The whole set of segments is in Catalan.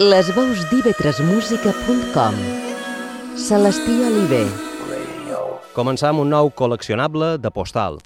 Les veus d'ivetresmusica.com Celestí Oliver Començam un nou col·leccionable de postal.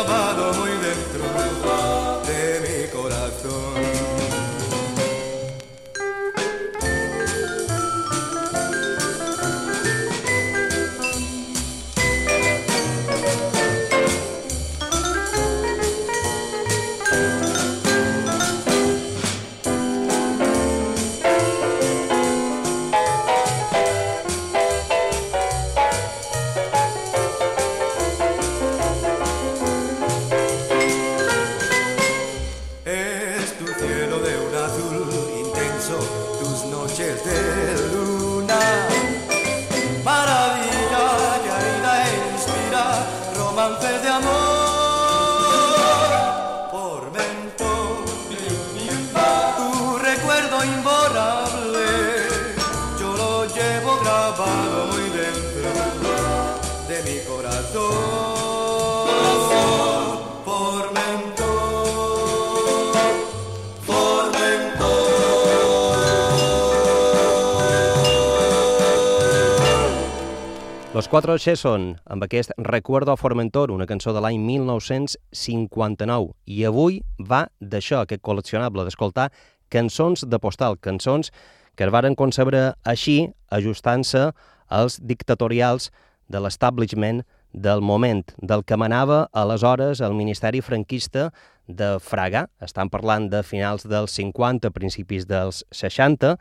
amado Quatre Chesson, amb aquest Recuerdo a Formentor, una cançó de l'any 1959. I avui va d'això, aquest col·leccionable, d'escoltar cançons de postal, cançons que es varen concebre així, ajustant-se als dictatorials de l'establishment del moment, del que manava aleshores el Ministeri franquista de Fraga. Estan parlant de finals dels 50, principis dels 60.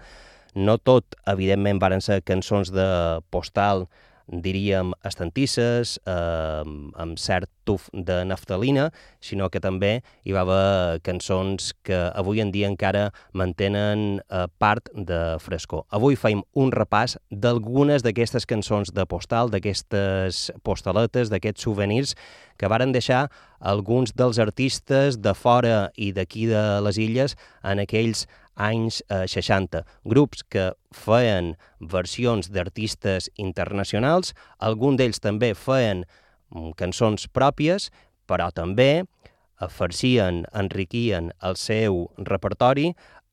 No tot, evidentment, varen ser cançons de postal diríem, estantisses, eh, amb cert tuf de naftalina, sinó que també hi va haver cançons que avui en dia encara mantenen eh, part de frescor. Avui faim un repàs d'algunes d'aquestes cançons de postal, d'aquestes postaletes, d'aquests souvenirs que varen deixar alguns dels artistes de fora i d'aquí de les illes en aquells anys eh, 60. Grups que feien versions d'artistes internacionals, alguns d'ells també feien mm, cançons pròpies, però també farcien, enriquien el seu repertori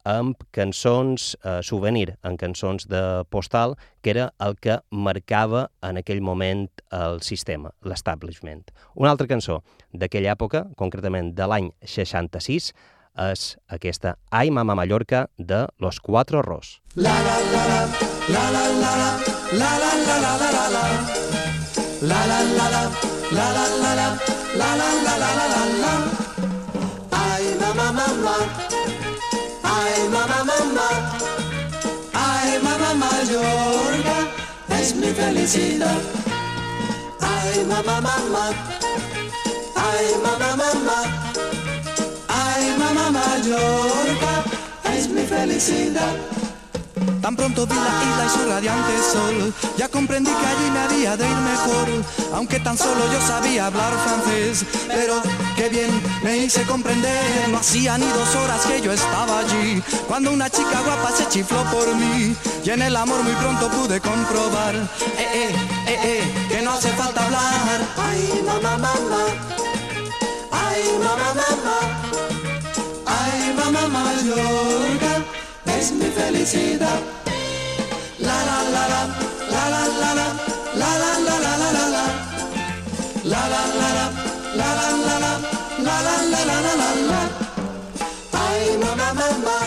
amb cançons eh, souvenir, amb cançons de postal, que era el que marcava en aquell moment el sistema, l'establishment. Una altra cançó d'aquella època, concretament de l'any 66, és aquesta Ai Mama Mallorca de Los Cuatro Ros. La la la la, la la la la, la la la la la la la. La la la la, la la la la, la la la la la la la. Ay mamá mamá, ay mamá mamá, ay mamá Mallorca es mi mamá mamá, ay mamá mamá, ay mamá Mallorca es mi felicidad. Tan pronto vi la isla y su radiante sol, ya comprendí que allí me había de ir mejor, aunque tan solo yo sabía hablar francés, pero qué bien me hice comprender, no hacía ni dos horas que yo estaba allí, cuando una chica guapa se chifló por mí, y en el amor muy pronto pude comprobar, eh, eh, eh, eh, que no hace falta hablar. Ay mamá mamá, Mallorca es mi felicidad. La la la la, la la la la, la la la la la la la, la la la la, la la la la, la la la la la la la. Ay mamá mamá,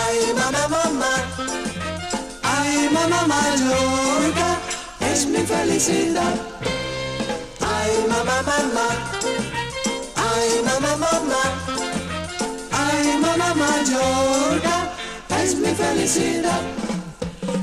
ay mamá mamá, ay mamá Mallorca es mi felicidad. Ay, mamá, mamá. Ay, mamá, mamá. Mamá Mallorca, es mi felicidad.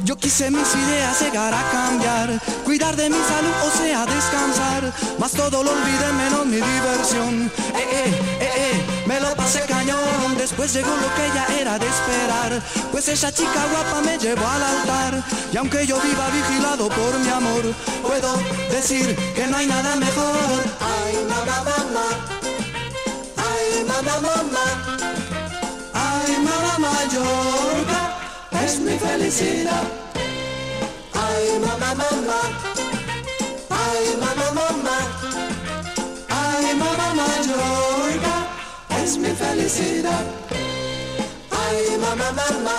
Yo quise mis ideas llegar a cambiar, cuidar de mi salud, o sea, descansar. Mas todo lo olvidé menos mi diversión. Eh, eh, eh, eh, me lo pasé cañón. Después llegó lo que ya era de esperar. Pues esa chica guapa me llevó al altar. Y aunque yo viva vigilado por mi amor, puedo decir que no hay nada mejor. Ay, mamá, mamá. Ay, mamá, mamá. Es mi felicidad. Ay, mamá, mamá. Ay, mamá, mamá. Ay, mamá Mallorca, es mi felicidad. Ay, mamá, mamá.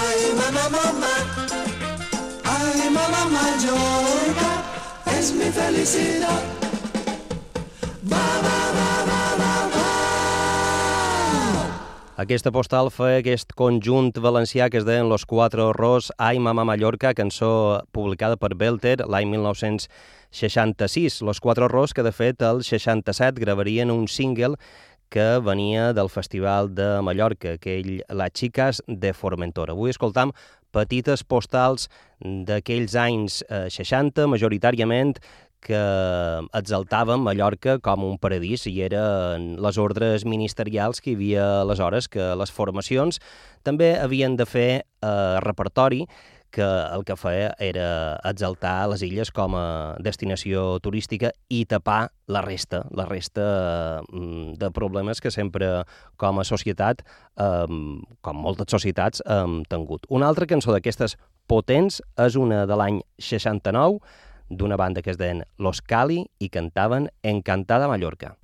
Ay, mamá, mamá. Ay, mamá Mallorca, es mi felicidad. Aquesta postal fa aquest conjunt valencià que es deien Los Cuatro Ros, Ai Mama Mallorca, cançó publicada per Belter l'any 1966. Los Cuatro Ros, que de fet el 67 gravarien un single que venia del Festival de Mallorca, aquell Las Chicas de Formentora. Avui escoltam petites postals d'aquells anys eh, 60, majoritàriament que exaltaven Mallorca com un paradís i eren les ordres ministerials que hi havia aleshores, que les formacions també havien de fer eh, repertori que el que feia era exaltar les illes com a destinació turística i tapar la resta, la resta mm, de problemes que sempre com a societat, com moltes societats, hem tingut. Una altra cançó d'aquestes potents és una de l'any 69, d'una banda que es deien Los Cali i cantaven Encantada Mallorca.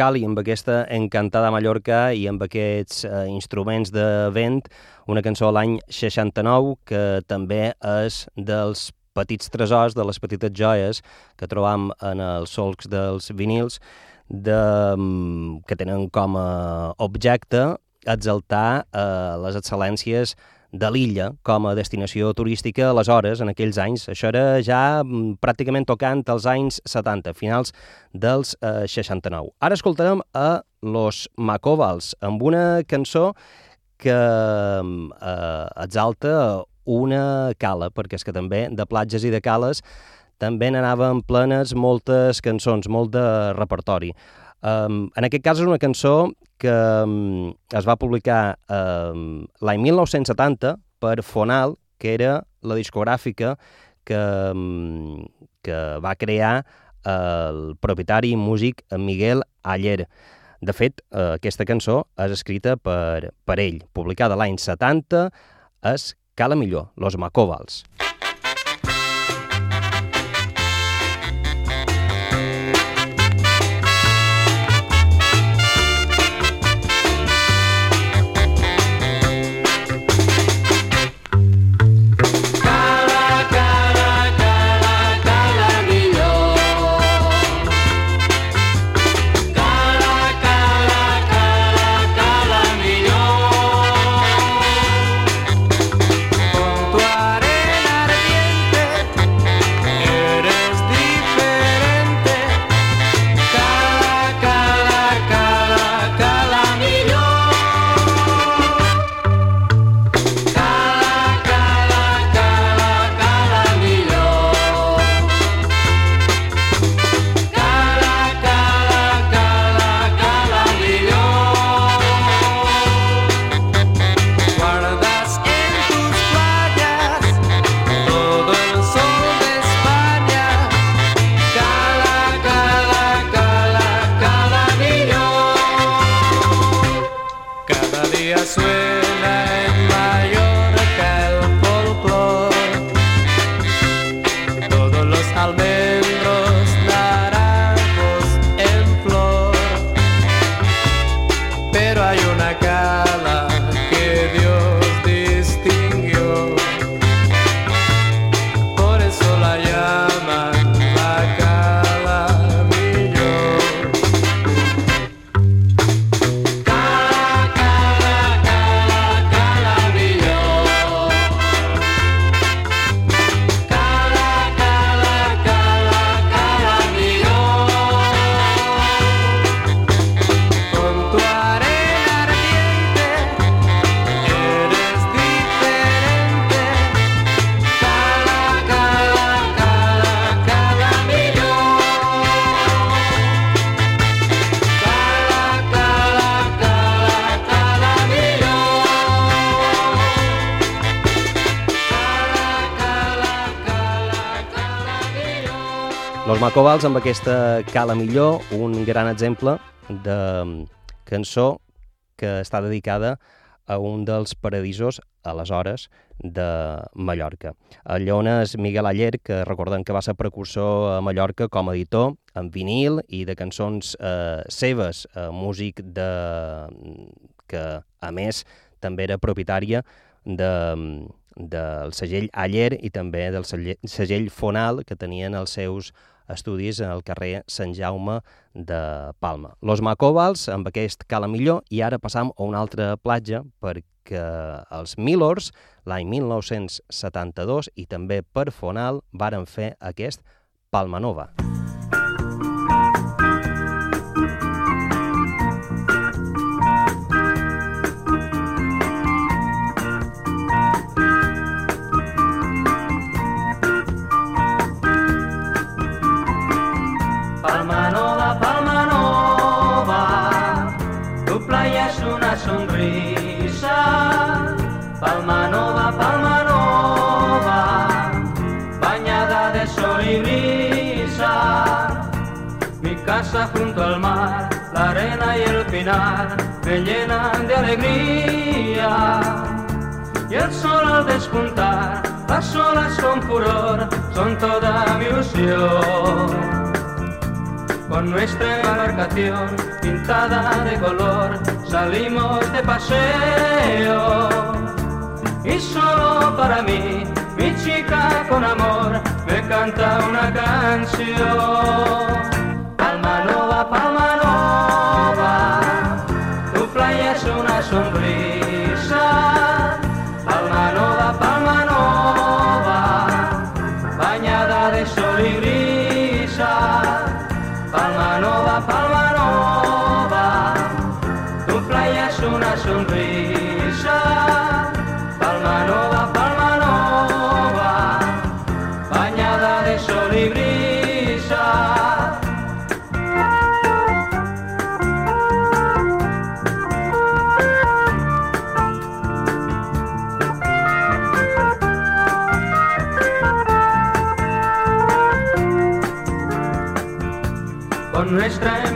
Los Cali, amb aquesta encantada Mallorca i amb aquests uh, instruments de vent, una cançó l'any 69 que també és dels petits tresors, de les petites joies que trobam en els solcs dels vinils, de, mm, que tenen com a objecte exaltar eh, les excel·lències de l'illa com a destinació turística aleshores, en aquells anys. Això era ja mm, pràcticament tocant als anys 70, finals dels eh, 69. Ara escoltarem a Los Macovals amb una cançó que mm, eh, exalta una cala, perquè és que també de platges i de cales també n'anaven plenes moltes cançons, molt de repertori. Um, en aquest cas és una cançó que um, es va publicar um, l'any 1970 per Fonal, que era la discogràfica que, um, que va crear el propietari músic Miguel Aller. De fet, uh, aquesta cançó és escrita per, per ell, publicada l'any 70, és Cala Millor, Los Macovals. Con tu Macovals amb aquesta Cala Millor, un gran exemple de mm, cançó que està dedicada a un dels paradisos, aleshores, de Mallorca. El Lleona és Miguel Aller, que recordem que va ser precursor a Mallorca com a editor en vinil i de cançons eh, seves, eh, músic de... que, a més, també era propietària de, del segell Aller i també del segell Fonal, que tenien els seus estudis al carrer Sant Jaume de Palma. Los Macovals, amb aquest cala millor, i ara passam a una altra platja perquè els Milors, l'any 1972, i també per Fonal, varen fer aquest Palma Nova. Me llenan de alegría. Y el sol al despuntar, las olas con furor son toda mi ilusión. con nuestra embarcación pintada de color, salimos de paseo. Y solo para mí, mi chica con amor, me canta una canción.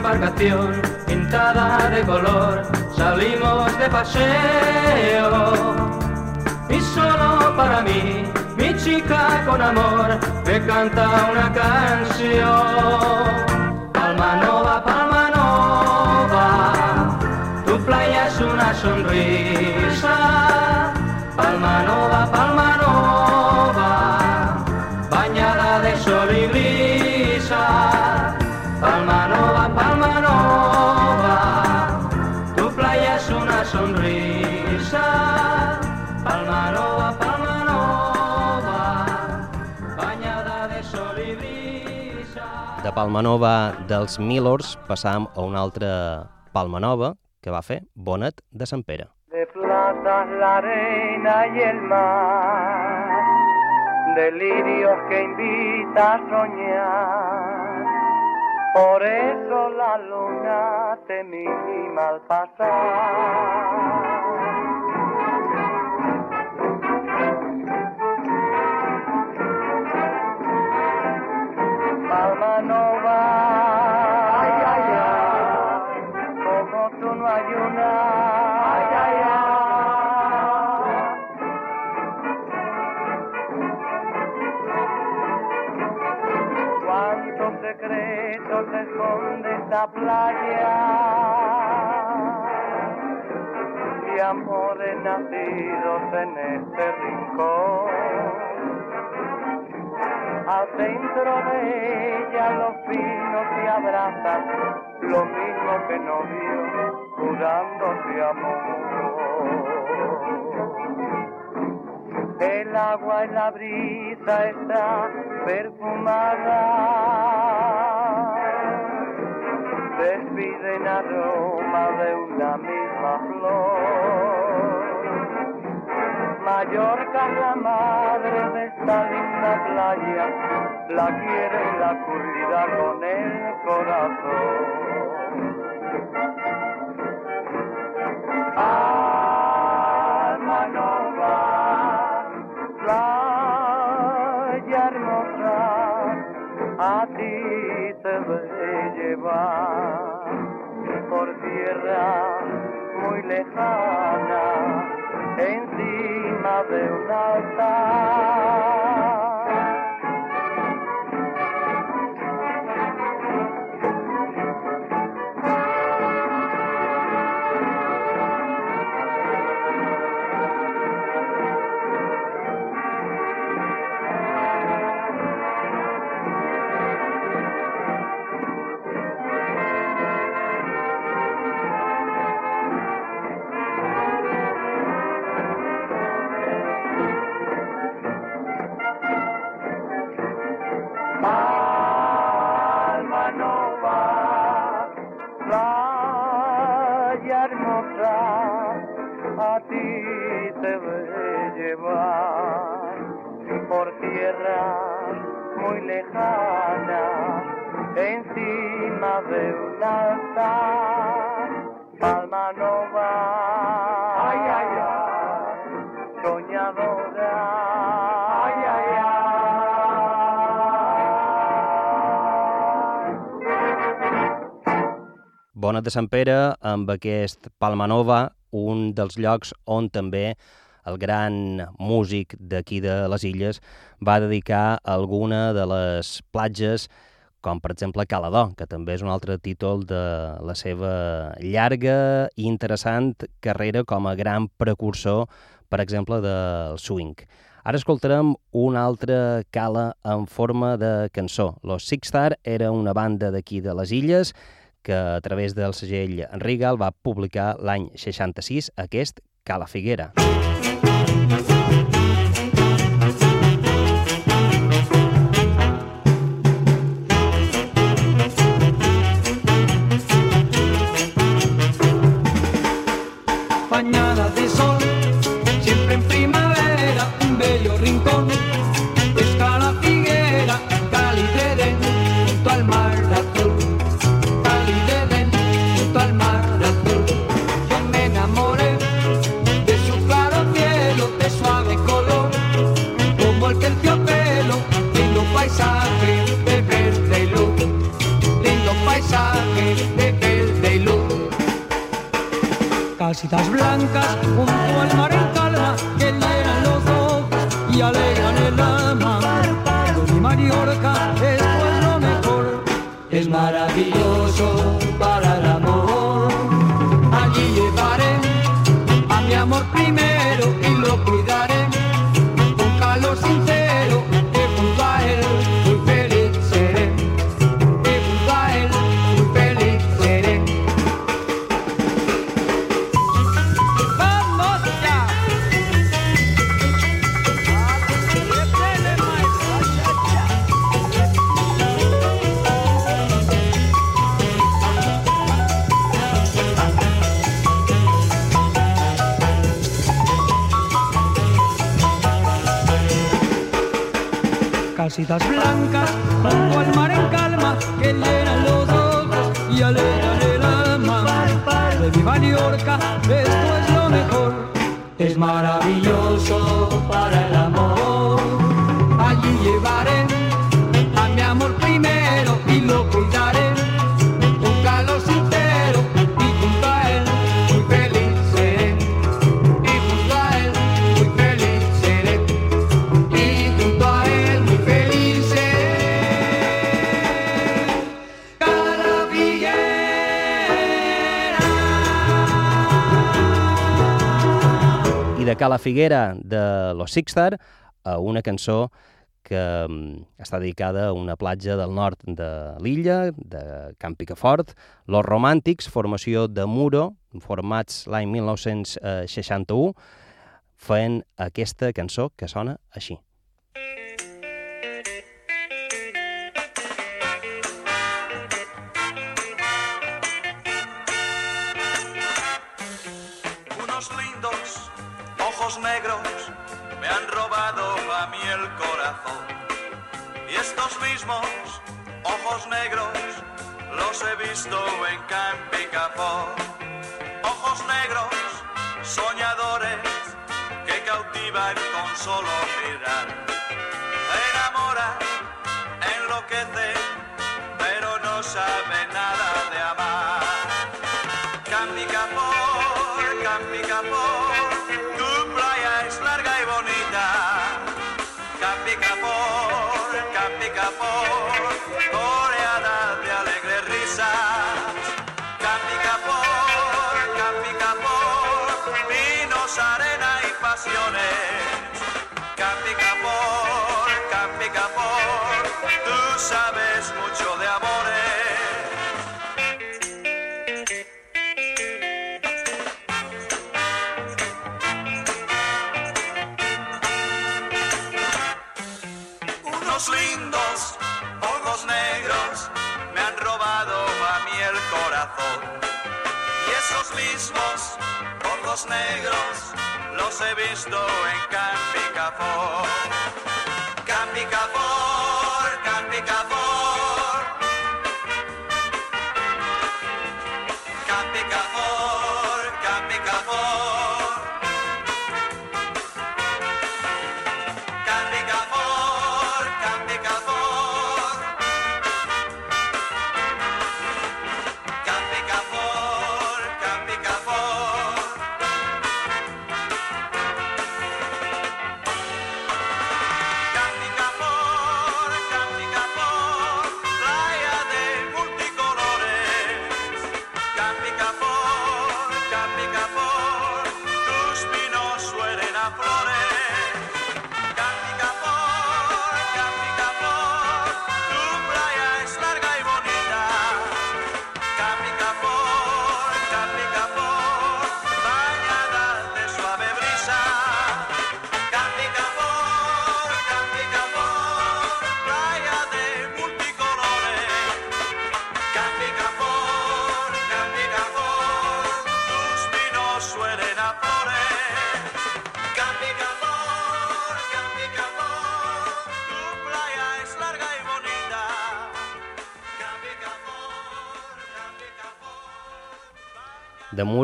Embarcación pintada de color salimos de paseo. Y solo para mí, mi chica con amor, me canta una canción. Palma nova, palma nova, tu playa es una sonrisa. Palma Nova dels Millors passam a una altra Palma Nova que va fer Bonet de Sant Pere. De plata la arena y el mar, delirios que invita a soñar. Por eso la luna te mima al pasar. Esta playa y amores nacidos en este rincón. Al centro de ella los pinos se abrazan, lo mismo que novios jurándose amor. El agua y la brisa está perfumada, aroma de una misma flor. Mallorca es la madre de esta linda playa, la quiere la cuida con el corazón. Lejana, encima de un altar. De Sant Pere, amb aquest Palma Nova, un dels llocs on també el gran músic d'aquí de les illes va dedicar alguna de les platges com per exemple Calador, que també és un altre títol de la seva llarga i interessant carrera com a gran precursor, per exemple, del swing. Ara escoltarem una altra cala en forma de cançó. Los Six Star era una banda d'aquí de les Illes que a través del segell Regal va publicar l'any 66 aquest Cala Figuera. bañada Casitas blancas junto al mar en calma que llenan los ojos y alegran el alma. De mi Mallorca es lo mejor, es maravilloso Casitas blancas junto al mar en calma que llenan los ojos y alegran el alma. De mi Mallorca esto es lo mejor, es maravilloso de Cala Figuera de Los Sixstar a una cançó que mm, està dedicada a una platja del nord de l'illa, de Camp Picafort, Los Romàntics, formació de Muro, formats l'any 1961, feien aquesta cançó que sona així. Negros los he visto en Campicafó. Ojos negros, soñadores, que cautivan con solo mirar. Sabes mucho de amores. Unos lindos ojos negros me han robado a mí el corazón. Y esos mismos ojos negros los he visto en Campicafort. picavor, can picavor.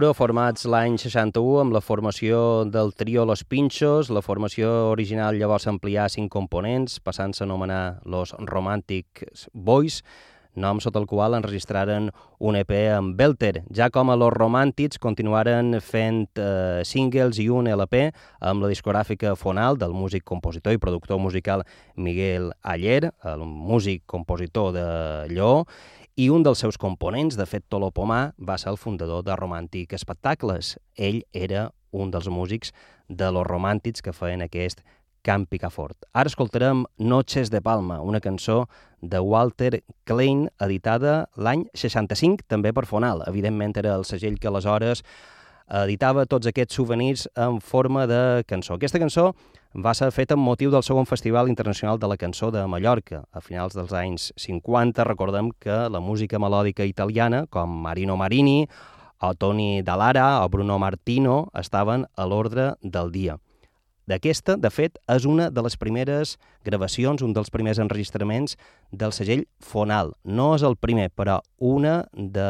Muro, formats l'any 61 amb la formació del trio Los Pinchos. La formació original llavors s'amplià a cinc components, passant-se a anomenar Los Romantic Boys, nom sota el qual enregistraren un EP amb Belter. Ja com a Los Romàntics continuaren fent eh, singles i un LP amb la discogràfica Fonal del músic, compositor i productor musical Miguel Aller, el músic compositor de Lleó, i un dels seus components, de fet Tolo va ser el fundador de Romàntic Espectacles. Ell era un dels músics de los romàntics que feien aquest Camp Picafort. Ara escoltarem Noches de Palma, una cançó de Walter Klein, editada l'any 65, també per Fonal. Evidentment era el segell que aleshores editava tots aquests souvenirs en forma de cançó. Aquesta cançó va ser feta amb motiu del segon Festival Internacional de la Cançó de Mallorca. A finals dels anys 50 recordem que la música melòdica italiana, com Marino Marini, o Toni Dallara o Bruno Martino, estaven a l'ordre del dia. D'aquesta, de fet, és una de les primeres gravacions, un dels primers enregistraments del segell Fonal. No és el primer, però una de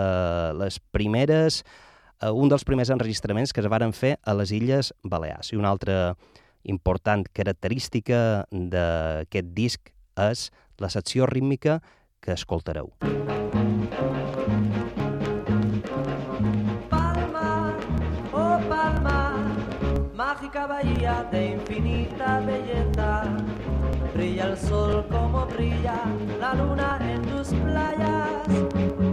les primeres, eh, un dels primers enregistraments que es varen fer a les Illes Balears. I una altra important característica d'aquest disc és la secció rítmica que escoltareu. Palma, oh Palma, mágica bahía de infinita belleza. Brilla el sol como brilla la luna en tus playas.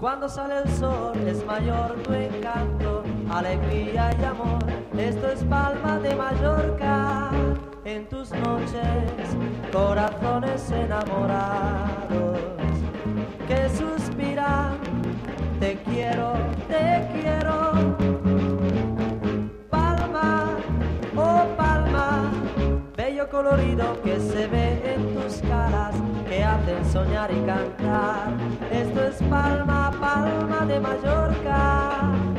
Cuando sale el sol es mayor tu encanto, alegría y amor. Esto es Palma de Mallorca. En tus noches, corazones enamorados que suspiran. Te quiero, te quiero. Palma, oh Palma, bello colorido que se ve en tus caras, que hacen soñar y cantar. Esto es Palma, Palma de Mallorca.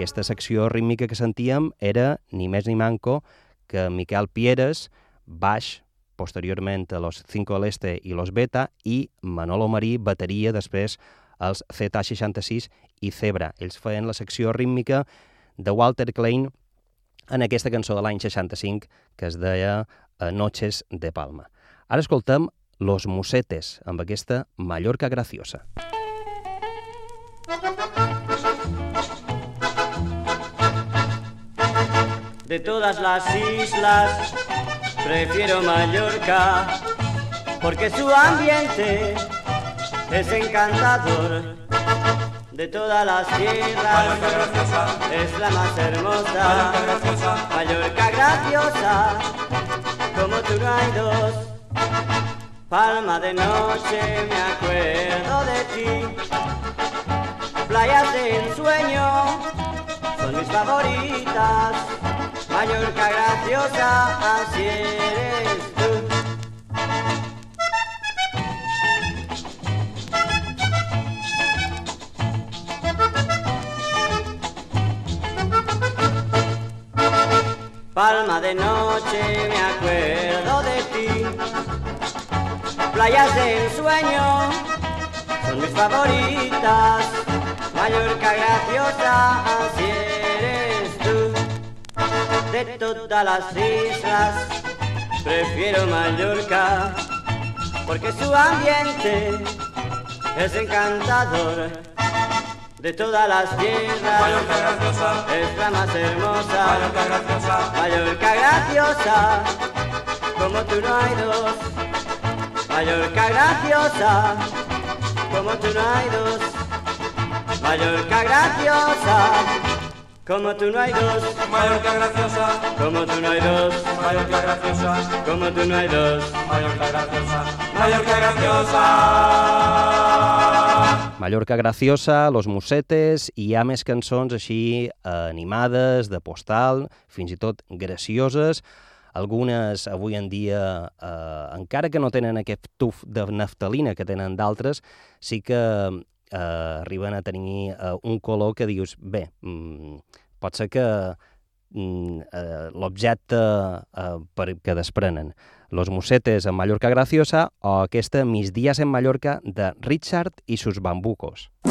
Aquesta secció rítmica que sentíem era ni més ni manco que Miquel Pieres, baix, posteriorment a los Cinco del Este i los Beta, i Manolo Marí, bateria, després els Z66 i Zebra. Ells feien la secció rítmica de Walter Klein en aquesta cançó de l'any 65 que es deia eh, Noches de Palma. Ara escoltem Los Musetes, amb aquesta Mallorca Graciosa. De todas las islas prefiero Mallorca porque su ambiente es encantador. De todas las tierras es la más hermosa. Mallorca graciosa, como tú no hay dos. Palma de noche me acuerdo de ti. Playas de ensueño son mis favoritas. Mallorca graciosa, así eres tú. Palma de noche me acuerdo de ti. Playas de ensueño son mis favoritas. Mallorca graciosa, así eres. De todas las islas prefiero Mallorca porque su ambiente es encantador. De todas las tierras, Mallorca graciosa, es la más hermosa. Mallorca graciosa, Mallorca graciosa, como tú no hay dos. Mallorca graciosa, como tú no hay dos. Mallorca graciosa, como tú no hay dos. Mallorca graciosa, Como tú no hay dos. Mallorca graciosa, Como tú no hay dos. Mallorca graciosa, Mallorca graciosa. Mallorca Graciosa, Los Musetes, i hi ha més cançons així eh, animades, de postal, fins i tot gracioses. Algunes avui en dia, eh, encara que no tenen aquest tuf de naftalina que tenen d'altres, sí que eh, arriben a tenir eh, un color que dius, bé, mm, pot ser que mm, eh, l'objecte eh, que desprenen. Los Musetes en Mallorca Graciosa o aquesta Mis días en Mallorca de Richard i sus bambucos. Nunca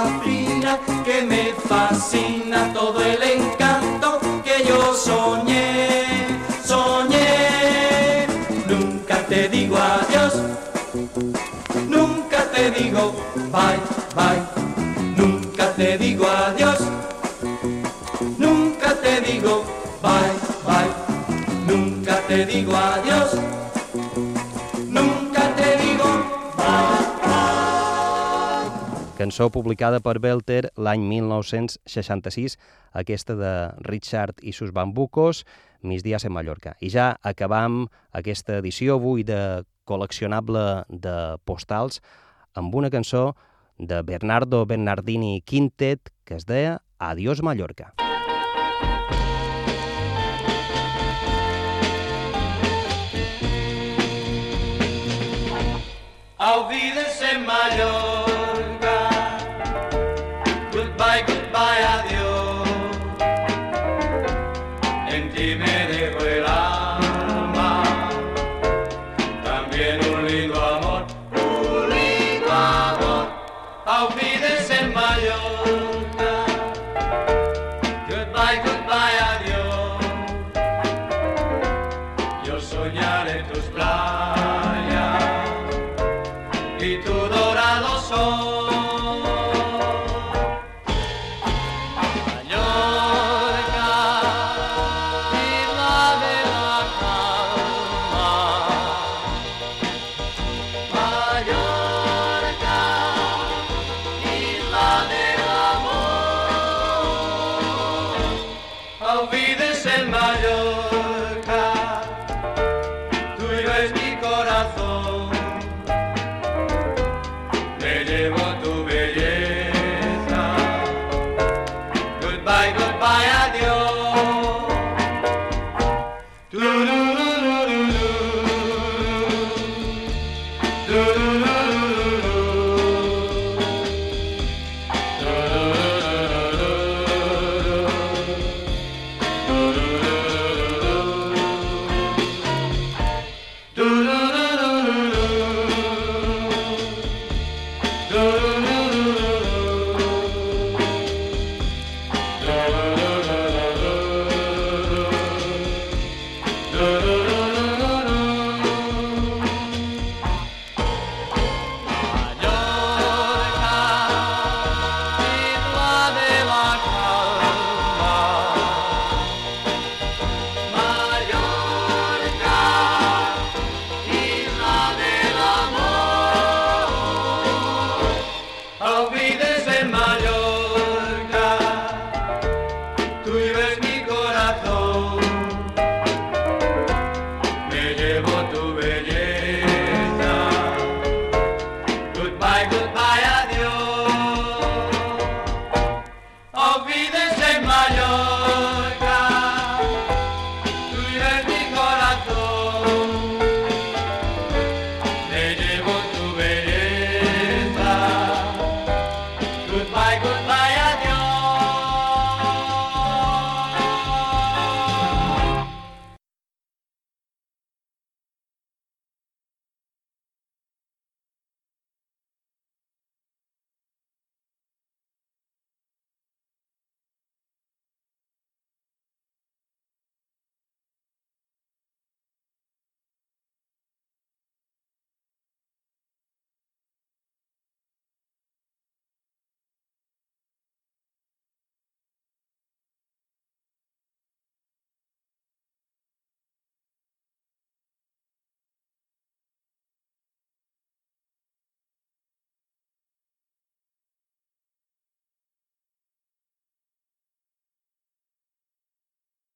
de cosa fina que Cançó publicada per Belter l'any 1966, aquesta de Richard i sus bambucos, Mis días en Mallorca. I ja acabam aquesta edició avui de col·leccionable de postals amb una cançó de Bernardo Bernardini Quintet que es deia Adiós Mallorca. Olvides en Mallorca.